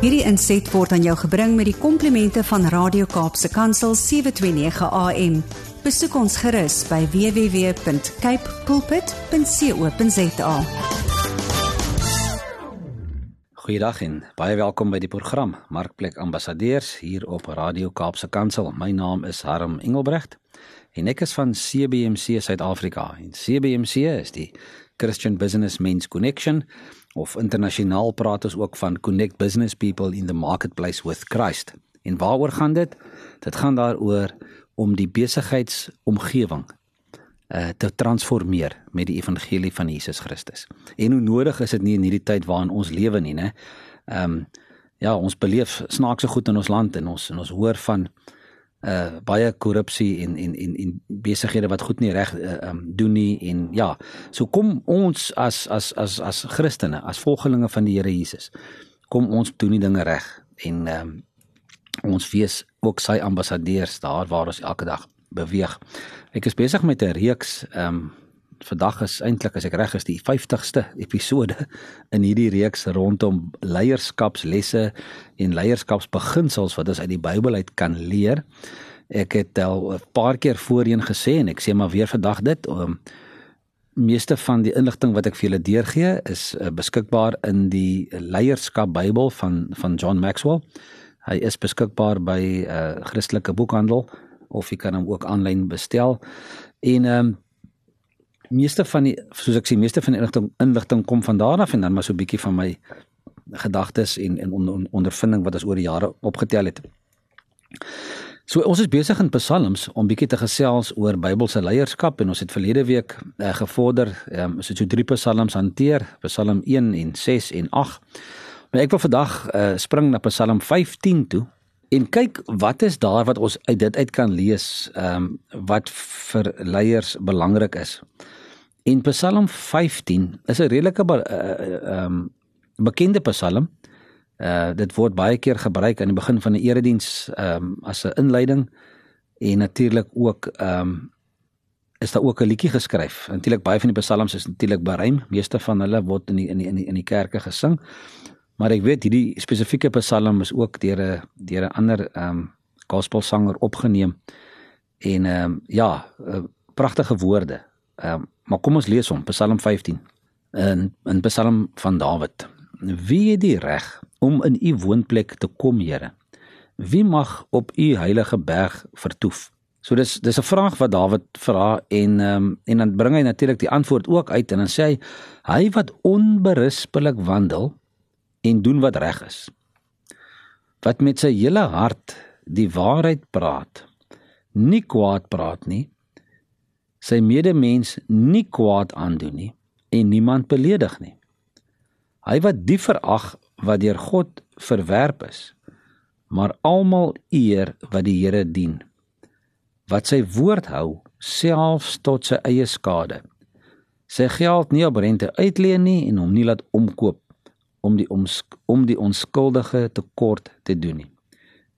Hierdie inset word aan jou gebring met die komplimente van Radio Kaapse Kansel 729 AM. Besoek ons gerus by www.cape pulpit.co.za. Goeiedag en baie welkom by die program Markplek Ambassadeurs hier op Radio Kaapse Kansel. My naam is Harm Engelbrecht en ek is van CBMC Suid-Afrika. En CBMC is die Christian Business Men's Connection of internasionaal praat ons ook van connect business people in the marketplace with Christ. En waaroor gaan dit? Dit gaan daaroor om die besigheidsomgewing uh te transformeer met die evangelie van Jesus Christus. En hoe nodig is dit nie in hierdie tyd waarin ons lewe nie, né? Ehm um, ja, ons beleef snaakse goed in ons land en ons en ons hoor van uh baie korrupsie en en en en besighede wat goed nie reg uh, um doen nie en ja so kom ons as as as as Christene as volgelinge van die Here Jesus kom ons doen die dinge reg en um ons wees ook sy ambassadeurs daar waar ons elke dag beweeg. Ek is besig met 'n reeks um vandag is eintlik as ek reg is die 50ste episode in hierdie reeks rondom leierskapslesse en leierskapsbeginsels wat ons uit die Bybel uit kan leer. Ek het al 'n paar keer voorheen gesê en ek sê maar weer vandag dit om um, meeste van die inligting wat ek vir julle deurgee is uh, beskikbaar in die leierskap Bybel van van John Maxwell. Hy is beskikbaar by 'n uh, Christelike boekhandel of jy kan hom ook aanlyn bestel. En ehm um, meeste van die soos ek sê meeste van die inligting inligting kom van daar af en dan maar so 'n bietjie van my gedagtes en en on, on, ondervinding wat ons oor die jare opgetel het. So ons is besig in Psalms om bietjie te gesels oor Bybelse leierskap en ons het verlede week uh, gevorder um, ons het so drie Psalms hanteer, Psalm 1 en 6 en 8. Maar ek wil vandag uh, spring na Psalm 15 toe en kyk wat is daar wat ons uit dit uit kan lees ehm um, wat vir leiers belangrik is. En Psalm 15 is 'n redelike ehm uh, um, bekende Psalm. Uh dit word baie keer gebruik aan die begin van 'n erediens ehm um, as 'n inleiding en natuurlik ook ehm um, is daar ook 'n liedjie geskryf. Natuurlik baie van die psalms is natuurlik bereim. Meeste van hulle word in die, in die, in die, in die kerke gesing. Maar ek weet hierdie spesifieke psalm is ook deur 'n deur 'n ander ehm um, gospelsanger opgeneem. En ehm um, ja, uh, pragtige woorde. Ehm um, maar kom ons lees hom Psalm 15 in in Psalm van Dawid. Wie het die reg om in u woonplek te kom, Here? Wie mag op u heilige berg vertoef? So dis dis 'n vraag wat Dawid vra en ehm um, en dan bring hy natuurlik die antwoord ook uit en dan sê hy hy wat onberispelik wandel en doen wat reg is. Wat met sy hele hart die waarheid praat. Nie kwaad praat nie sy medemens nie kwaad aandoen nie en niemand beledig nie. Hy wat die verag wat deur God verwerp is, maar almal eer wat die Here dien. Wat sy woord hou, selfs tot sy eie skade. Sy geld nie op rente uitleen nie en hom nie laat omkoop om die om die onskuldige tekort te doen nie.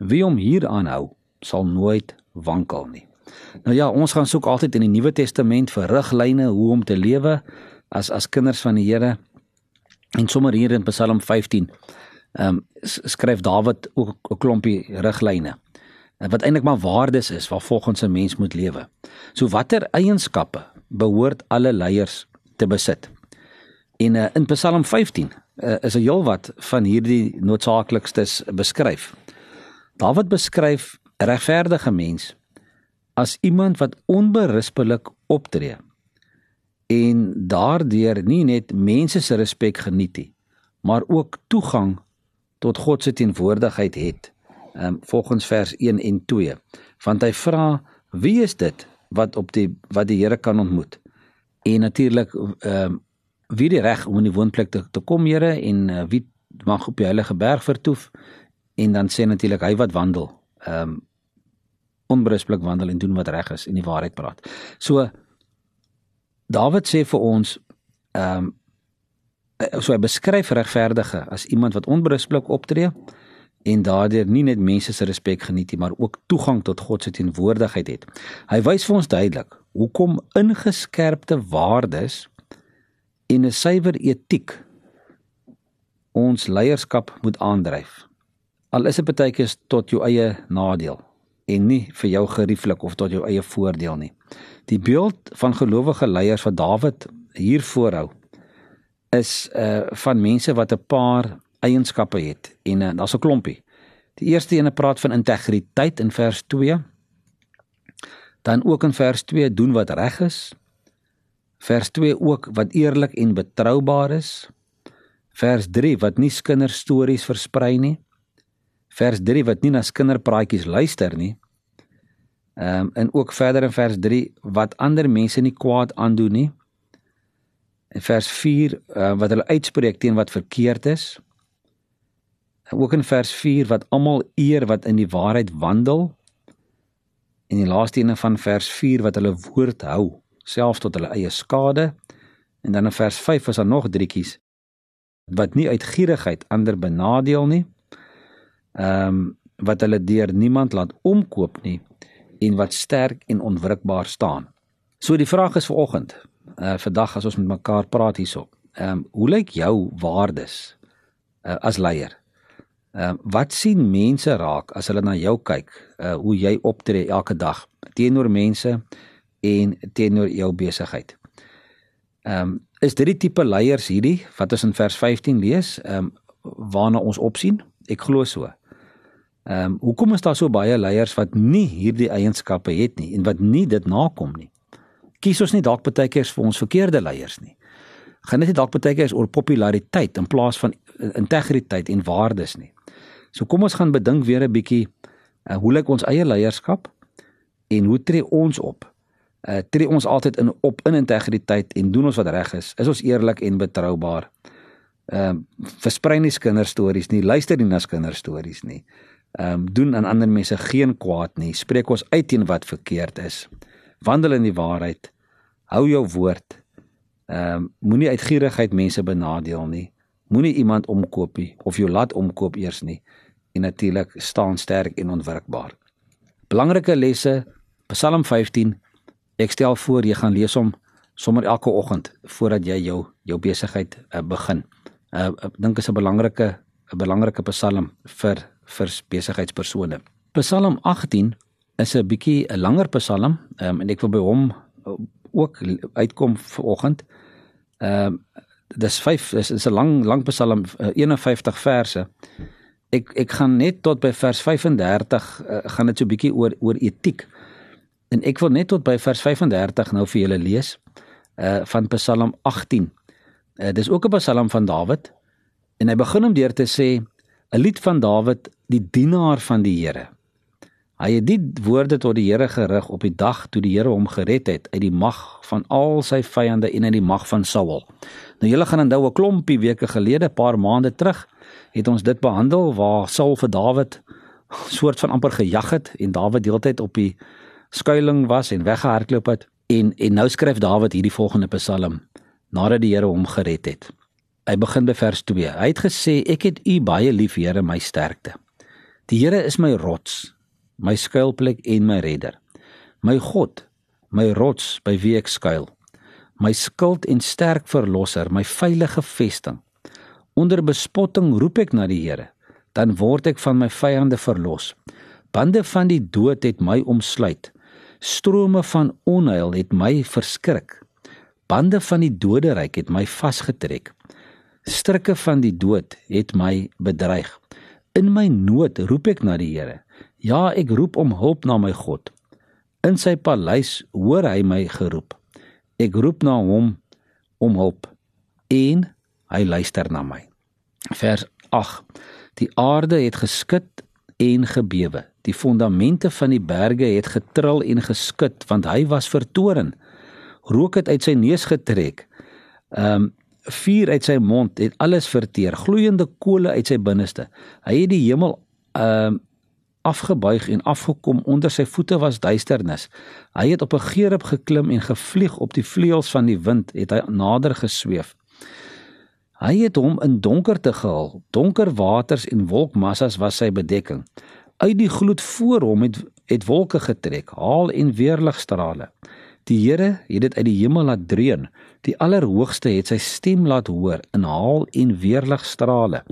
Wie hom hier aanhou, sal nooit wankel nie. Nou ja, ons gaan soek altyd in die Nuwe Testament vir riglyne hoe om te lewe as as kinders van die Here. En sommer hier in Psalm 15 ehm um, skryf Dawid ook 'n klompie riglyne wat eintlik maar waardes is waar volgens 'n mens moet lewe. So watter eienskappe behoort alle leiers te besit? En uh, in Psalm 15 uh, is 'n heelwat van hierdie noodsaaklike beskryf. Dawid beskryf regverdige mense as iemand wat onberispelik optree en daardeur nie net mense se respek geniet nie, maar ook toegang tot God se teenwoordigheid het. Ehm um, volgens vers 1 en 2. Want hy vra wie is dit wat op die wat die Here kan ontmoet? En natuurlik ehm um, wie die reg om in die woonplek te, te kom Here en uh, wie mag op die heilige berg vertoef? En dan sê natuurlik hy wat wandel ehm um, onberusblik wandel en doen wat reg is en die waarheid praat. So Dawid sê vir ons ehm um, so hy beskryf regverdige as iemand wat onberusblik optree en daardeur nie net mense se respek geniet nie, maar ook toegang tot God se teenwoordigheid het. Hy wys vir ons duidelik hoekom ingeskerpte waardes en 'n suiwer etiek ons leierskap moet aandryf. Al is dit baie keer tot jou eie nadeel en nie vir jou gerieflik of tot jou eie voordeel nie. Die beeld van gelowige leiers wat Dawid hier voorhou is uh van mense wat 'n paar eienskappe het en uh, daar's 'n klompie. Die eerste ene praat van integriteit in vers 2. Dan ook in vers 2 doen wat reg is. Vers 2 ook wat eerlik en betroubaar is. Vers 3 wat nie kinderstories versprei nie. Vers 3 wat nie na kinderpraatjies luister nie. Ehm um, en ook verder in vers 3 wat ander mense nie kwaad aandoen nie. In vers 4 uh, wat hulle uitspreek teen wat verkeerd is. En ook in vers 4 wat almal eer wat in die waarheid wandel. En die laaste ene van vers 4 wat hulle woord hou, selfs tot hulle eie skade. En dan in vers 5 is daar nog drietjies wat nie uit gierigheid ander benadeel nie. Ehm um, wat hulle deur niemand laat omkoop nie en wat sterk en onwrikbaar staan. So die vraag is vanoggend, uh vandag as ons met mekaar praat hierso. Ehm um, hoe lyk jou waardes uh, as leier? Ehm uh, wat sien mense raak as hulle na jou kyk? Uh hoe jy optree elke dag teenoor mense en teenoor jou besigheid. Ehm um, is dit die tipe leiers hierdie wat ons in vers 15 lees, ehm um, waarna ons opsien? Ek glo so. Ehm um, hoekom is daar so baie leiers wat nie hierdie eienskappe het nie en wat nie dit nakom nie? Kies ons nie dalk baie keer vir ons verkeerde leiers nie. Gaan dit nie dalk baie keer oor populariteit in plaas van integriteit en waardes nie. So kom ons gaan bedink weer 'n bietjie uh, hoe lyk ons eie leierskap en hoe tree ons op? Uh tree ons altyd in op in integriteit en doen ons wat reg is? Is ons eerlik en betroubaar? Ehm uh, versprei nie kinderstories nie, luister nie na kinderstories nie ehm um, doen aan ander mense geen kwaad nie. Spreek ons uit teen wat verkeerd is. Wandel in die waarheid. Hou jou woord. Ehm um, moenie uit gierigheid mense benadeel nie. Moenie iemand omkoop nie of jou laat omkoop eers nie. En natuurlik staan sterk en onwrikbaar. Belangrike lesse Psalm 15. Ek stel voor jy gaan lees hom sommer elke oggend voordat jy jou jou besigheid uh, begin. Uh, ek dink is 'n belangrike 'n belangrike Psalm vir vir besigheidspersone. Psalm 18 is 'n bietjie 'n langer Psalm um, en ek wil by hom uh, ook uitkom vanoggend. Ehm um, dis 5 dis is 'n lang lang Psalm uh, 51 verse. Ek ek gaan net tot by vers 35 uh, gaan dit so bietjie oor oor etiek. En ek wil net tot by vers 35 nou vir julle lees uh van Psalm 18. Uh, dis ook 'n Psalm van Dawid en hy begin om deur te sê 'n lied van Dawid, die dienaar van die Here. Hy het die woorde tot die Here gerig op die dag toe die Here hom gered het uit die mag van al sy vyande en uit die mag van Saul. Nou julle gaan onthou 'n klompie weke gelede, 'n paar maande terug, het ons dit behandel waar Saul vir Dawid soort van amper gejag het en Dawid deeltyd op die skuilings was en weggehardloop het en en nou skryf Dawid hierdie volgende Psalm nadat die Here hom gered het. Hy begin by vers 2. Hy het gesê ek het U baie lief, Here, my sterkte. Die Here is my rots, my skuilplek en my redder. My God, my rots by wie ek skuil. My skild en sterk verlosser, my veilige vesting. Onder bespotting roep ek na die Here, dan word ek van my vyande verlos. Bande van die dood het my omsluit. Strome van onheil het my verskrik. Bande van die doderyk het my vasgetrek. Strikke van die dood het my bedreig. In my nood roep ek na die Here. Ja, ek roep om hulp na my God. In sy paleis hoor hy my geroep. Ek roep na hom om hulp en hy luister na my. Vers 8. Die aarde het geskud en gebewe. Die fondamente van die berge het getril en geskud want hy was vertoren. Rook het uit sy neus getrek. Ehm um, vuur uit sy mond het alles verteer, gloeiende kole uit sy binneste. Hy het die hemel ehm uh, afgebuig en afgekom onder sy voete was duisternis. Hy het op 'n geerop geklim en gevlieg op die vleuels van die wind het hy nader gesweef. Hy het hom in donkerte gehul. Donker waters en wolkmassas was sy bedekking. Uit die gloed voor hom het het wolke getrek, haal en weerligstrale. Die Here het dit uit die hemel laat dreun. Die Allerhoogste het sy stem laat hoor in haal en weerligstrale.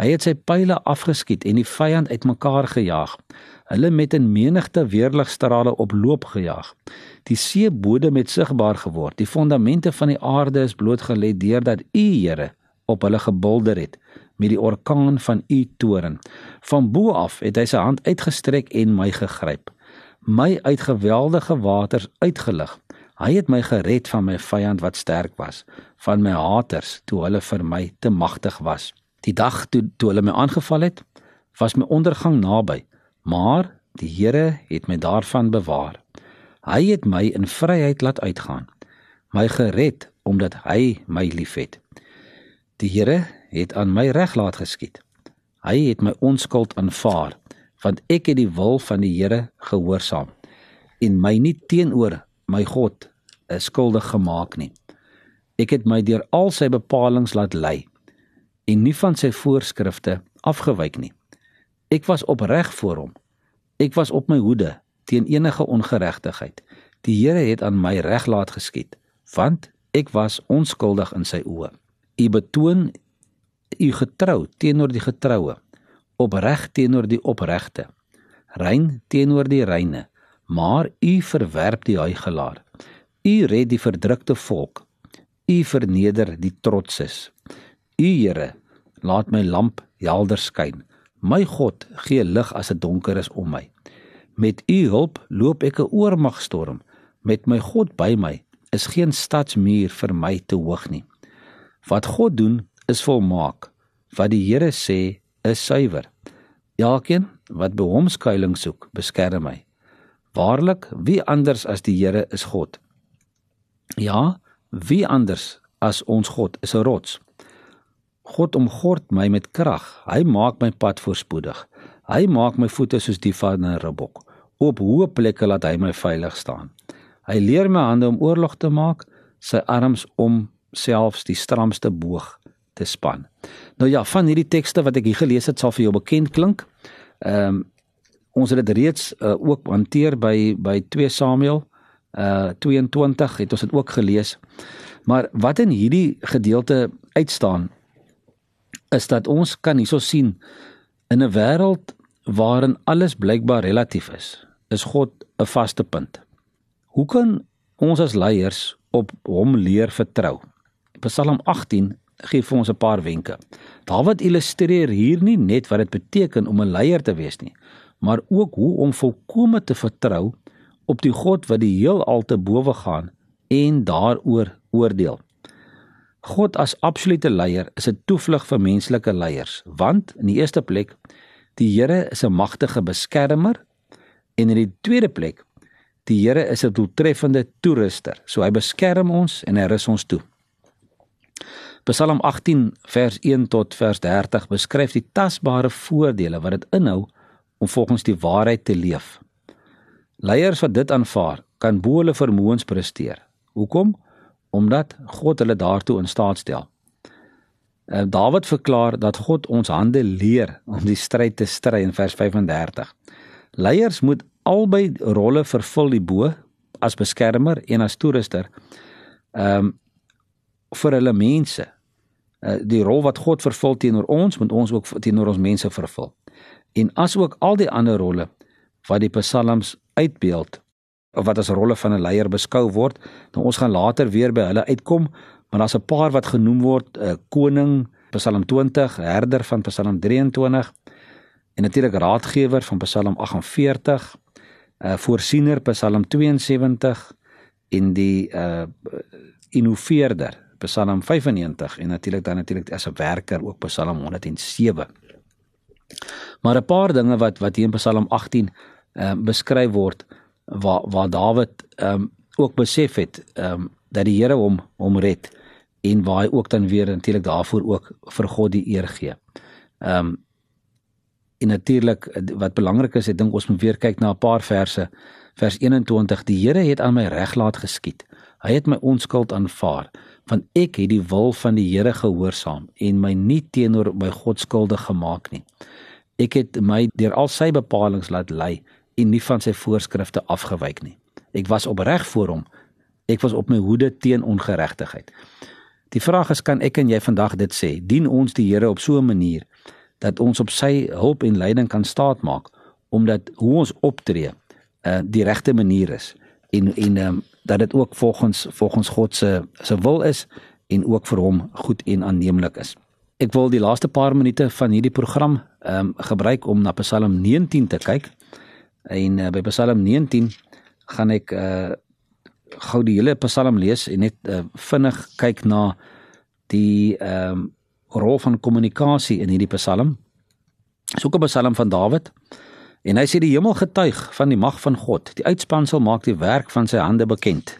Hy het sy pile afgeskiet en die vyand uitmekaar gejaag. Hulle met 'n menigte weerligstrale op loop gejaag. Die seebodem het sigbaar geword. Die fondamente van die aarde is blootgelê deurdat U, Here, op hulle gebulder het met die orkaan van U toren. Van bo af het hy sy hand uitgestrek en my gegryp. My uit geweldige waters uitgelig. Hy het my gered van my vyand wat sterk was, van my haters toe hulle vir my te magtig was. Die dag toe toe hulle my aangeval het, was my ondergang naby, maar die Here het my daarvan bewaar. Hy het my in vryheid laat uitgaan, my gered omdat hy my liefhet. Die Here het aan my reg laat geskied. Hy het my onskuld aanvaar, want ek het die wil van die Here gehoorsaam en my nie teenoor my God skuldig gemaak nie. Ek het my deur al sy bepalinge laat lei en nie van sy voorskrifte afgewyk nie. Ek was opreg voor hom. Ek was op my hoede teen enige ongeregtigheid. Die Here het aan my reg laat geskied, want ek was onskuldig in sy oë. U betoon u getrou teenoor die getroue, opreg teenoor die opregte, rein teenoor die reine, maar u verwerp die huigelaar. U red die verdrukte volk. U verneder die trotses. U Here, laat my lamp helder skyn. My God gee lig as dit donker is om my. Met u hulp loop ek 'n oormagstorm. Met my God by my is geen stadsmuur vir my te hoog nie. Wat God doen is volmaak. Wat die Here sê is suiwer. Elkeen wat by hom skuilings soek, beskerm my. Waarlik, wie anders as die Here is God? Ja, wie anders as ons God is 'n rots. God omgord my met krag. Hy maak my pad voorspoedig. Hy maak my voete soos die van 'n ribbok. Op hoë plekke laat hy my veilig staan. Hy leer my hande om oorlog te maak, sy arms om selfs die stramste boog te span. Nou ja, van hierdie tekste wat ek hier gelees het, sal vir jou bekend klink. Ehm um, ons het dit reeds uh, ook hanteer by by 2 Samuel uh 22 het ons dit ook gelees. Maar wat in hierdie gedeelte uitstaan is dat ons kan hierso sien in 'n wêreld waarin alles blykbaar relatief is, is God 'n vaste punt. Hoe kan ons as leiers op hom leer vertrou? Psalm 18 gee vir ons 'n paar wenke. Dawid illustreer hier nie net wat dit beteken om 'n leier te wees nie, maar ook hoe om volkome te vertrou op die God wat die heelal te bowe gaan en daaroor oordeel. God as absolute leier is 'n toevlug vir menslike leiers, want in die eerste plek die Here is 'n magtige beskermer en in die tweede plek die Here is 'n doeltreffende toeruster. So hy beskerm ons en hy rus ons toe. Psalm 18 vers 1 tot vers 30 beskryf die tasbare voordele wat dit inhou om volgens die waarheid te leef. Leiers wat dit aanvaar, kan bo hulle vermoëns presteer. Hoekom? Omdat God hulle daartoe in staat stel. Uh, Dawid verklaar dat God ons hande leer om die stryd te stry in vers 35. Leiers moet albei rolle vervul die bo as beskermer en as toeruster. Ehm um, vir hulle mense. Uh, die rol wat God vervul teenoor ons, moet ons ook teenoor ons mense vervul en asook al die ander rolle wat die psalms uitbeeld of wat as rolle van 'n leier beskou word. Nou ons gaan later weer by hulle uitkom, maar daar's 'n paar wat genoem word, 'n uh, eh, koning, Psalm 20, herder van Psalm 23 en natuurlik raadgewer van Psalm 48, 'n uh, voorsiener Psalm 72 en die uh innoveerder Psalm 95 en natuurlik dan natuurlik as 'n werker ook Psalm 107. Maar 'n paar dinge wat wat hier in Psalm 18 ehm uh, beskryf word waar waar Dawid ehm um, ook besef het ehm um, dat die Here hom hom red en waar hy ook dan weer natuurlik daarvoor ook vir God die eer gee. Ehm um, en natuurlik wat belangrik is, ek dink ons moet weer kyk na 'n paar verse. Vers 21: Die Here het aan my reg laat geskied. Hy het my onskuld aanvaar, want ek het die wil van die Here gehoorsaam en my nie teenoor my God skuldig gemaak nie. Ek het my deur al sy bepalinge laat lei en nie van sy voorskrifte afgewyk nie. Ek was opreg voor hom. Ek was op my hoede teen ongeregtigheid. Die vraag is kan ek en jy vandag dit sê? Dien ons die Here op so 'n manier dat ons op sy hulp en leiding kan staatmaak omdat hoe ons optree uh die regte manier is en en um, dat dit ook volgens volgens God se se wil is en ook vir hom goed en aanneemlik is. Ek wil die laaste paar minute van hierdie program ehm um, gebruik om na Psalm 19 te kyk. En uh, by Psalm 19 gaan ek uh gou die hele Psalm lees en net uh, vinnig kyk na die ehm um, rol van kommunikasie in hierdie Psalm. Soek 'n Psalm van Dawid. En hy sê die hemel getuig van die mag van God. Die uitspansel maak die werk van sy hande bekend.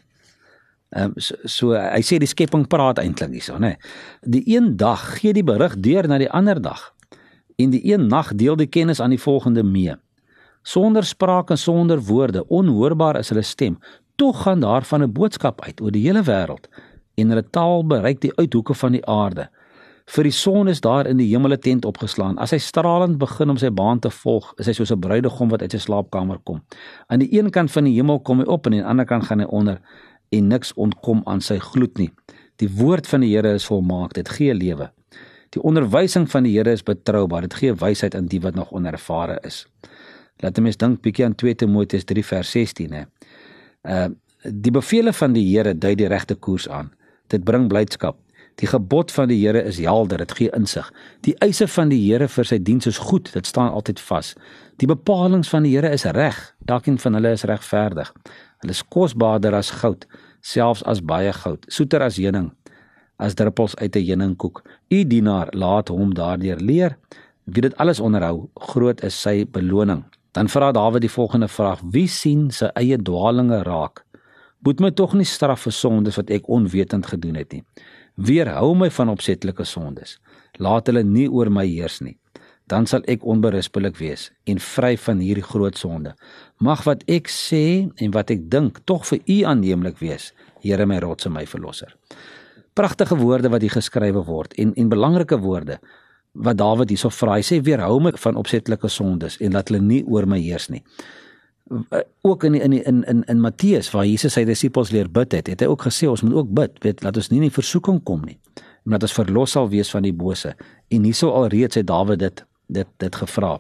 Ehm um, so, so hy sê die skepping praat eintlik hierso, nê. Nee. Die een dag gee die berig deur na die ander dag. En die een nag deel die kennis aan die volgende mee. Sonder spraak en sonder woorde, onhoorbaar is hulle stem. Tog gaan daarvan 'n boodskap uit oor die hele wêreld en hulle taal bereik die uithoeke van die aarde. Vir die son is daar in die hemel 'n tent opgeslaan. As hy stralend begin om sy baan te volg, is hy soos 'n bruidegom wat uit sy slaapkamer kom. Aan die een kant van die hemel kom hy op en aan die ander kant gaan hy onder en niks ontkom aan sy gloed nie. Die woord van die Here is volmaak, dit gee lewe. Die onderwysing van die Here is betroubaar, dit gee wysheid aan die wat nog onervare is. Laat ons dink bietjie aan 2 Timoteus 3 vers 16 hè. Uh die bevele van die Here dui die regte koers aan. Dit bring blydskap. Die gebod van die Here is helder, dit gee insig. Die eise van die Here vir sy diens is goed, dit staan altyd vas. Die bepalinge van die Here is reg, elkeen van hulle is regverdig. Hulle is kosbaarder as goud, selfs as baie goud, soeter as heuning, as druppels uit 'n heuningkoek. U dienaar laat hom daardeur leer. Wie dit alles onderhou, groot is sy beloning. Dan vra Dawid die volgende vraag: Wie sien sy eie dwaalinge raak? Moet my tog nie straf vir sondes wat ek onwetend gedoen het nie weerhou my van opsetlike sondes. Laat hulle nie oor my heers nie. Dan sal ek onberispelik wees en vry van hierdie groot sonde. Mag wat ek sê en wat ek dink tog vir U aanneemlik wees, Here my rots en my verlosser. Pragtige woorde wat hier geskrywe word en en belangrike woorde wat Dawid hierso vra. Hy sê weerhou my van opsetlike sondes en laat hulle nie oor my heers nie. Eh, ook in in in in in Matteus waar Jesus sy disippels leer bid het, het hy ook gesê ons moet ook bid, weet laat ons nie in versoeking kom nie, maar dat ons verlos sal wees van die bose. En hierso alreeds het Dawid dit dit dit gevra.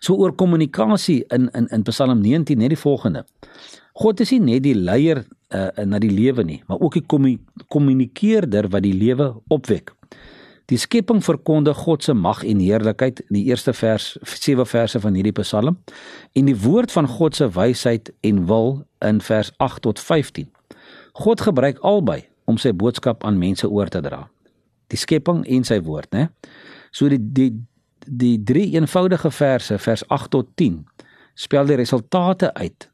So oor kommunikasie in in in Psalm 19 net die volgende. God is nie net die leier uh, na die lewe nie, maar ook die kommunikeerder wat die lewe opwek. Die skepping verkondig God se mag en heerlikheid in die eerste vers 7 verse van hierdie Psalm en die woord van God se wysheid en wil in vers 8 tot 15. God gebruik albei om sy boodskap aan mense oor te dra. Die skepping en sy woord, né? So die die die drie eenvoudige verse vers 8 tot 10 spel die resultate uit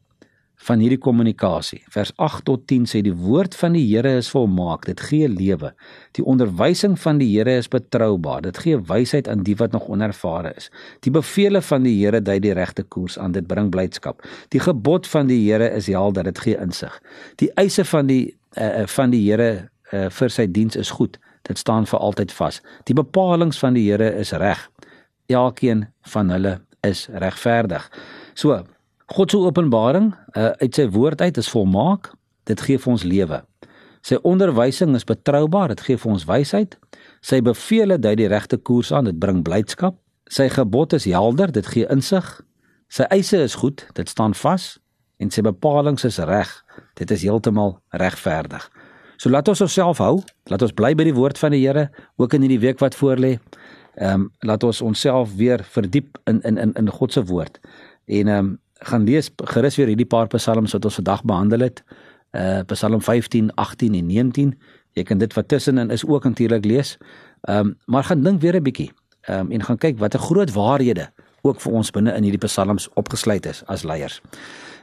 van hierdie kommunikasie. Vers 8 tot 10 sê die woord van die Here is volmaak, dit gee lewe. Die onderwysing van die Here is betroubaar, dit gee wysheid aan die wat nog onervare is. Die beveelings van die Here dui die regte koers aan, dit bring blydskap. Die gebod van die Here is helder, dit gee insig. Die eise van die uh, van die Here uh, vir sy diens is goed. Dit staan vir altyd vas. Die bepalinge van die Here is reg. Elkeen van hulle is regverdig. So, God se openbaring uh, uit sy woord uit is volmaak. Dit gee vir ons lewe. Sy onderwysing is betroubaar, dit gee vir ons wysheid. Sy beveelings dui die regte koers aan, dit bring blydskap. Sy gebod is helder, dit gee insig. Sy eise is goed, dit staan vas en sy bepalinge is reg. Dit is heeltemal regverdig. So laat ons onsself hou, laat ons bly by die woord van die Here ook in hierdie week wat voorlê. Ehm um, laat ons onsself weer verdiep in in in in God se woord. En ehm um, gaan lees gerus weer hierdie paar psalms wat ons vandag behandel het. Uh Psalm 15, 18 en 19. Jy kan dit wat tussenin is ook natuurlik lees. Ehm um, maar gaan dink weer 'n bietjie. Ehm um, en gaan kyk watter groot waarhede ook vir ons binne in hierdie psalms opgesluit is as leiers.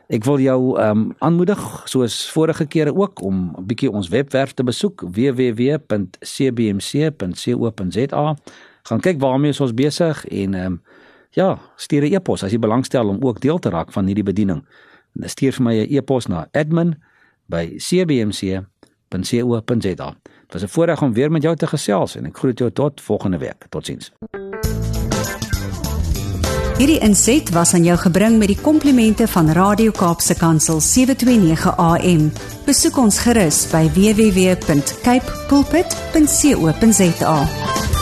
Ek wil jou ehm um, aanmoedig soos vorige kere ook om 'n bietjie ons webwerf te besoek www.cbmc.co.za. Gaan kyk waarmee ons besig en ehm um, ja, stuur 'n e-pos as jy belangstel om ook deel te raak van hierdie bediening. Stuur vir my 'n e-pos na admin@cbmc.co.za. Dit was 'n voorreg om weer met jou te gesels en ek groet jou tot volgende week. Totsiens. Hierdie inset was aan jou gebring met die komplimente van Radio Kaapse Kansel 729 AM. Besoek ons gerus by www.cape pulpit.co.za.